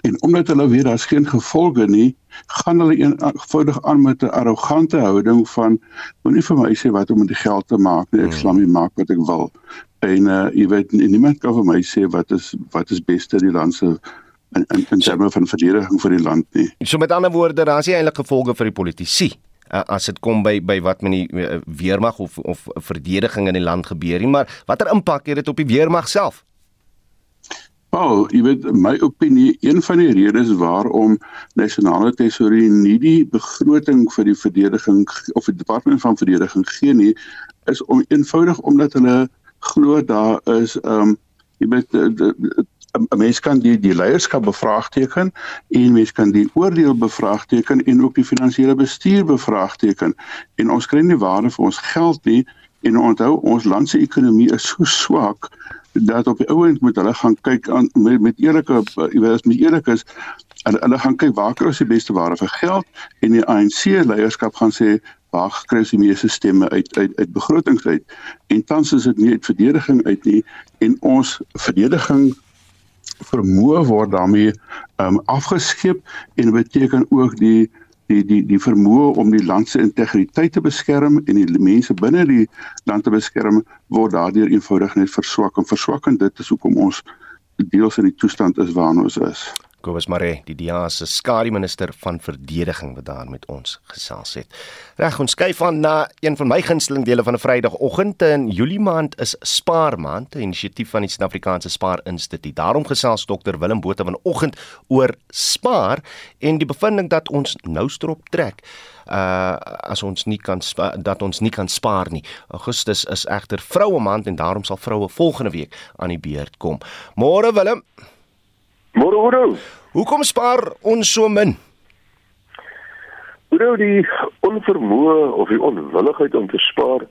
En omdat hulle weet daar's geen gevolge nie, gaan hulle eenvoudig aan met 'n arrogante houding van moenie vir my sê wat om met die geld te maak nie, ek hmm. sal nie maak wat ek wil. En uh jy weet niemand kan vir my sê wat is wat is beste die land se in in, in terme van verdediging vir die land nie. So met ander woorde, daar is eintlik gevolge vir die politici. Uh, as dit kom by by wat met die uh, weermag of of verdediging in die land gebeur nie, maar watter impak het dit op die weermag self? Paul, jy weet my opinie, een van die redes waarom nasionale tesourier nie die begroting vir die verdediging of die departement van verdediging gee nie, is om eenvoudig omdat hulle glo daar is um jy weet mens kan die die leierskap bevraagteken en mens kan die oordeel bevraagteken en ook die finansiële bestuur bevraagteken. En ons kry nie waarde vir ons geld nie en onthou ons land se ekonomie is so swak dat op die ouend moet hulle gaan kyk aan met, met eerlike jy weet as my eerlik is hulle, hulle gaan kyk waar kry ons die beste ware vir geld en die ANC leierskap gaan sê waar kry ons die meeste stemme uit uit uit begrotings uit? En tans is dit nie uit verdediging uit nie en ons verdediging vermoë word daarmee um, afgeskeep en beteken ook die die die die vermoë om die land se integriteit te beskerm en die mense binne die land te beskerm word daardeur eenvoudig net verswak en verswakkend dit is hoekom ons deels in die toestand is waarin ons is. Kobus Mare, die DEA se skare minister van verdediging wat daar met ons gesels het. Reg, ons skuif aan na een van my gunsteling dele van 'n Vrydagoggend. In Julie maand is Spaar maand, 'n inisiatief van die Suid-Afrikaanse Spaar Instituut. Daarom gesels dokter Willem Botha vanoggend oor spaar en die bevinding dat ons nou strop trek uh as ons nie kan dat ons nie kan spaar nie. Augustus is egter vroue maand en daarom sal vroue volgende week aan die beurt kom. Môre Willem. Môre Oudo. Hoekom spaar ons so min? Oudo, die onvermoë of die onwilligheid om te spaar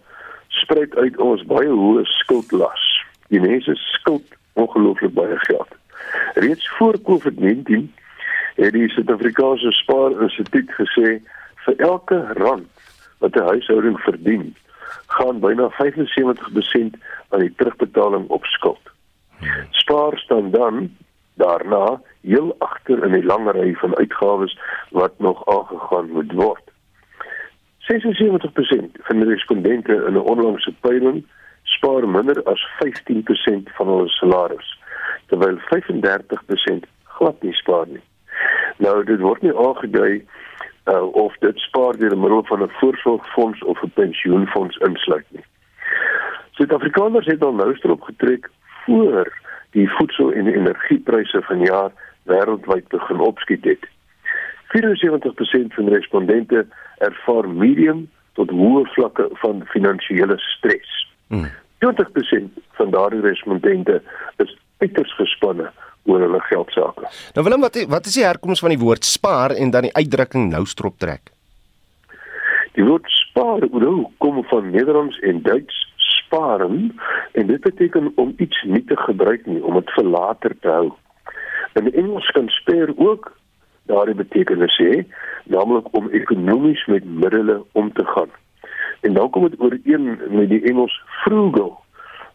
spruit uit ons baie hoë skuldlas. Die mense skuld ongelooflik baie geld. Reeds voor COVID-19 het die Suid-Afrikaanse Spaar Instituut gesê vir elke rand wat 'n huishouding verdien, gaan byna 75% aan die terugbetaling op skuld. Spaar staan dan daarna heel agter in die lang ry van uitgawes wat nog aangegaan moet word. 76% van die respondente in 'n onlangse peiling spaar minder as 15% van hul salaris, terwyl 35% glad nie spaar nie. Nou dit word nie aangedui uh, of dit spaar deur middel van 'n voorsorgfonds of 'n pensioenfonds insluit nie. Suid-Afrikaners het al nou strop getrek voor die voedsel en die energiepryse vanjaar wêreldwyd begin opskiet het. 74% van respondente ervaar medium tot hoë vlakke van finansiële stres. Hmm. 20% van daardie respondente is uiters gespanne oor hulle geld sake. Nou Willem, wat wat is die herkoms van die woord spaar en dan die uitdrukking nou strop trek? Die woord spaar kom van Nederlands en Duits sparen en dit beteken om iets nie te gebruik nie, om dit vir later te hou. In Engels kan spare ook daardie betekenis hê, naamlik om ekonomies met middele om te gaan. En dan kom dit ooreen met die Engels frugal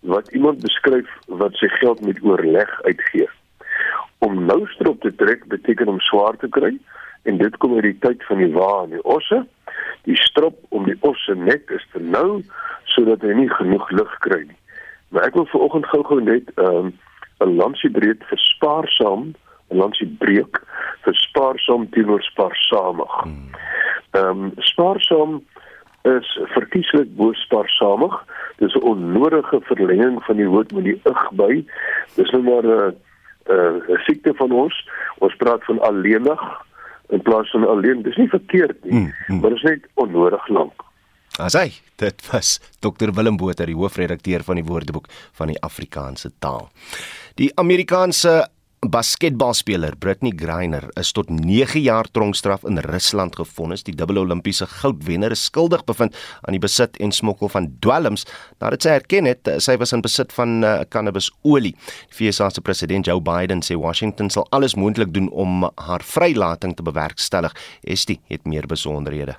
wat iemand beskryf wat sy geld met oorleg uitgee. Om nou strop te trek beteken om swaar te kry en dit kom uit die tyd van die wa en die osse. Die strop om die osse nek is te nou sodat hy nie genoeg lig kry nie. Maar ek wil vanoggend gou-gou net ehm, 'n um, lansie breed vir spaarsaam, 'n lansie breek vir spaarsaam teenoor spaarsamig. Ehm um, spaarsaam is verkieslik bo spaarsamig. Dis 'n onnodige verlenging van die woord met die ig by. Dis nou maar 'n 'n siekte van ons. Ons praat van alleenig in plaas van alleen. Dis nie verkeerd nie, mm, mm. maar dit is net onnodig lank. As hy, dit was Dr Willem Botha, die hoofredakteur van die Woordeboek van die Afrikaanse taal. Die Amerikaanse basketbalspeler Britney Griner is tot 9 jaar tronkstraf in Rusland gevonnis. Die dubbel Olimpiese goudwenner is skuldig bevind aan die besit en smokkel van dwelms nadat sy erken het sy was in besit van uh, cannabisolie. Die VS se president Joe Biden sê Washington sal alles moontlik doen om haar vrylating te bewerkstellig. Estie het meer besonderhede.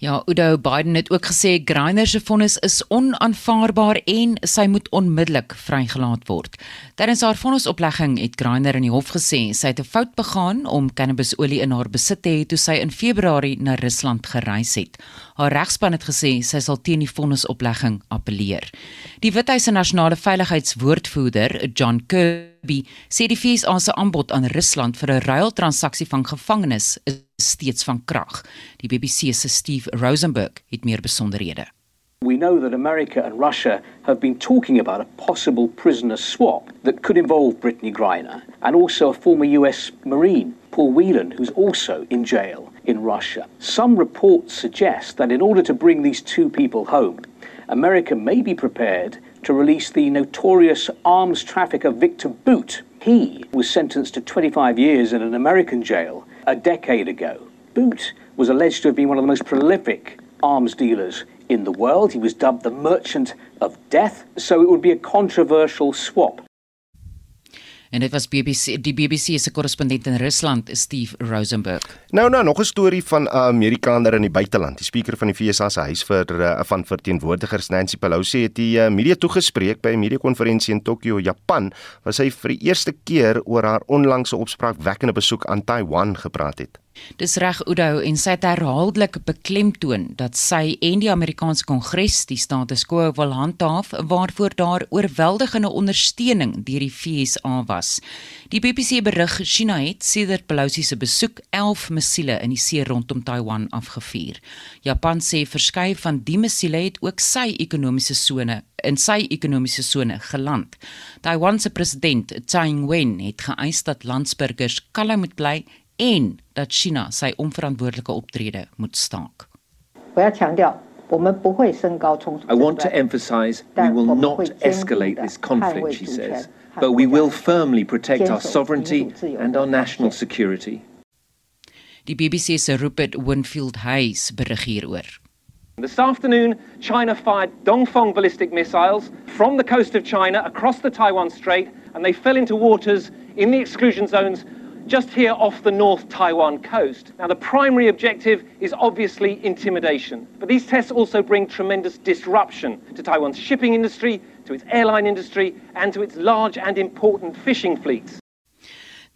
Ja, Udo Biden het ook gesê Greiner se vonnis is onaanvaarbaar en sy moet onmiddellik vrygelaat word. Terwyl haar vonnisoplegging het Greiner in die hof gesê sy het 'n fout begaan om cannabisolie in haar besit te hê toe sy in Februarie na Rusland gereis het. Haar regspan het gesê sy sal teen die vonnisoplegging appeleer. Die Withuis se nasionale veiligheidswoordvoerder, John Kirby, sê die VS se aanbod aan Rusland vir 'n ruiltransaksie van gevangenes is steeds van krag. Die BBC se Steve Rosenberg het meer besonderhede. We know that America and Russia have been talking about a possible prisoner swap that could involve Brittany Griner and also a former US Marine, Paul Whelan, who's also in jail in Russia. Some reports suggest that in order to bring these two people home, America may be prepared to release the notorious arms trafficker Victor Boot. He was sentenced to 25 years in an American jail a decade ago. Boot was alleged to have been one of the most prolific arms dealers in the world. He was dubbed the merchant of death, so it would be a controversial swap. En dit was BBC die BBC se korrespondent in Rusland, Steve Rosenberg. Nou nou nog 'n storie van 'n Amerikaner in die buiteland. Die spreker van die FSA se huis vir uh, van verteenwoordigers Nancy Pelosi het die uh, media toegespreek by 'n media-konferensie in Tokio, Japan, waar sy vir die eerste keer oor haar onlangse opspraakwekkende besoek aan Taiwan gepraat het. Dis reg Oudo en sy het herhaaldelik beklemtoon dat sy en die Amerikaanse Kongres die status quo wil handhaaf waarvoor daar oorweldigende ondersteuning deur die FSA was. Die BBC berig China het sedert Pelosi se besoek 11 missiele in die see rondom Taiwan afgevuur. Japan sê verskeie van die missiele het ook sy ekonomiese sone in sy ekonomiese sone geland. Taiwan se president Tsai Ing-wen het geëis dat landsburgers kalm moet bly en dat China sy onverantwoordelike optrede moet staak. I want to emphasize we will not escalate this conflict, she says, but we will firmly protect our sovereignty and our national security. Die BBC se Rupert Winfield Hayes berig hieroor. This afternoon, China fired Dongfeng ballistic missiles from the coast of China across the Taiwan Strait, and they fell into waters in the exclusion zones just here off the North Taiwan coast. Now, the primary objective is obviously intimidation, but these tests also bring tremendous disruption to Taiwan's shipping industry, to its airline industry, and to its large and important fishing fleets.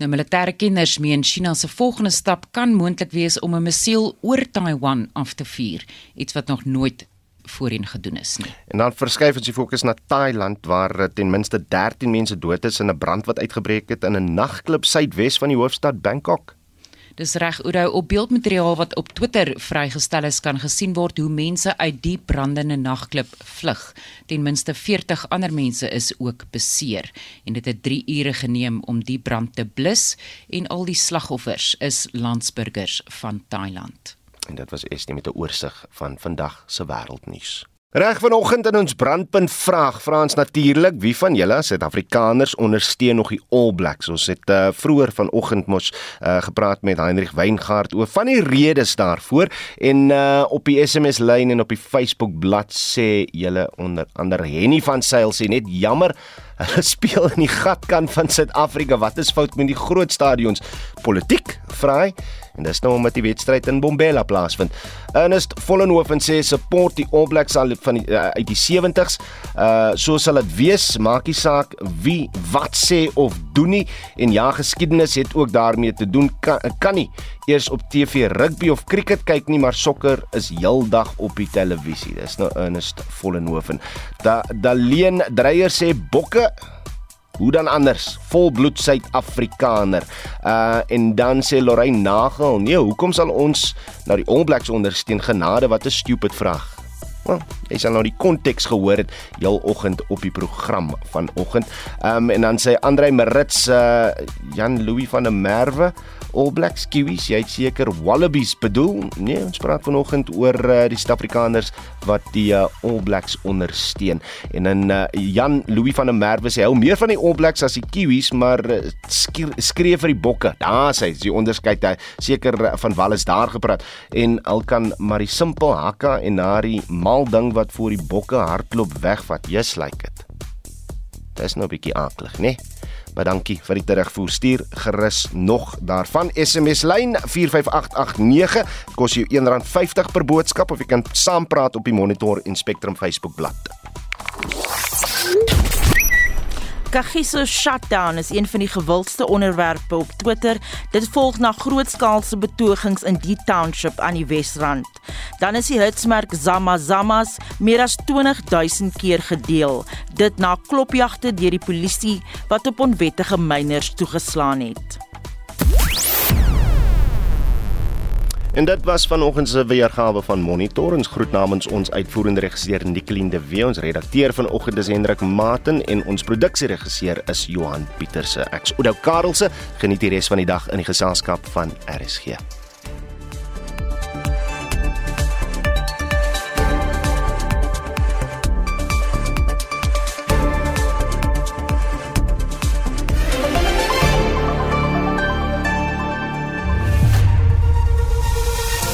Nou militêre kenners meen China se volgende stap kan moontlik wees om 'n missiel oor Taiwan af te vuur, iets wat nog nooit voorheen gedoen is nie. En dan verskuif ons die fokus na Thailand waar eh, ten minste 13 mense dood is in 'n brand wat uitgebreek het in 'n nagklub suidwes van die hoofstad Bangkok. Dis reg Oudo op beeldmateriaal wat op Twitter vrygestel is kan gesien word hoe mense uit die brandende nagklub vlug. Ten minste 40 ander mense is ook beseer en dit het 3 ure geneem om die brand te blus en al die slagoffers is landsburgers van Thailand. En dit was Estie met 'n oorsig van vandag se wêreldnuus. Reg vanoggend in ons brandpunt vraag vra ons natuurlik wie van julle Suid-Afrikaners ondersteun nog die All Blacks. Ons het uh, vroeër vanoggend mos uh, gepraat met Heinrich Weingart oor van die redes daarvoor en uh, op die SMS lyn en op die Facebook bladsy sê julle onder andere Henny van Sail sê net jammer hulle *laughs* speel in die gatkant van Suid-Afrika. Wat is fout met die groot stadions? Politiek? Vra hy en dis nou omdat die wedstryd in Bombela plaasvind. Ernest Vollenhoven sê support die All Blacks al van die, uh, uit die 70s. Uh so sal dit wees, maak nie saak wie wat sê of doen nie en ja, geskiedenis het ook daarmee te doen kan, kan nie eers op TV rugby of cricket kyk nie, maar sokker is heeldag op die televisie. Dis nou Ernest Vollenhoven. Da Daleen Dreyer sê bokke Hoe dan anders? Volbloed Suid-Afrikaner. Uh en dan sê Lorraine Nagel, nee, hoekom sal ons nou die All Blacks ondersteun genade? Wat 'n stupid vraag. Wel, jy sal nou die konteks gehoor het heel oggend op die program vanoggend. Um, en dan sê Andre Marits uh Jan Louis van der Merwe All Blacks Kiwis, jy het seker Wallabies bedoel. Nee, ons praat vanoggend oor uh, die Suid-Afrikaners wat die uh, All Blacks ondersteun. En dan uh, Jan Louis van der Merwe sê hou meer van die All Blacks as die Kiwis, maar uh, skree vir die bokke. Daar sê hy, die onderskeid hy seker uh, van Wallis daar gepraat en al kan maar die simpel hakka en die mal ding wat voor die bokke hardloop wegvat. Jy's like dit. Dis nou 'n bietjie aaklig, né? Nee? Baie dankie vir die terugvoer. Stuur gerus nog daarvan. SMS lyn 45889 kos jou R1.50 per boodskap of jy kan saampraat op die Monitor en Spectrum Facebook bladsy. Kagiso shutdown is een van die gewildste onderwerpe op Twitter. Dit volg na grootskaalse betogings in die township aan die Wesrand. Dan is die hitsmerk Zama Zamas meer as 20000 keer gedeel. Dit na klopjagte deur die polisie wat op onwettige myners toegeslaan het. En dit was vanoggend se weergawe van Monitor. Ons groet namens ons uitvoerende regisseur Nicoline de Wee, ons redakteur vanoggend is Hendrik Maten en ons produksieregisseur is Johan Pieterse. Ek's Oudo Karelse. Geniet die res van die dag in die geselskap van RSG.